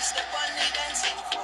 Step on the dancing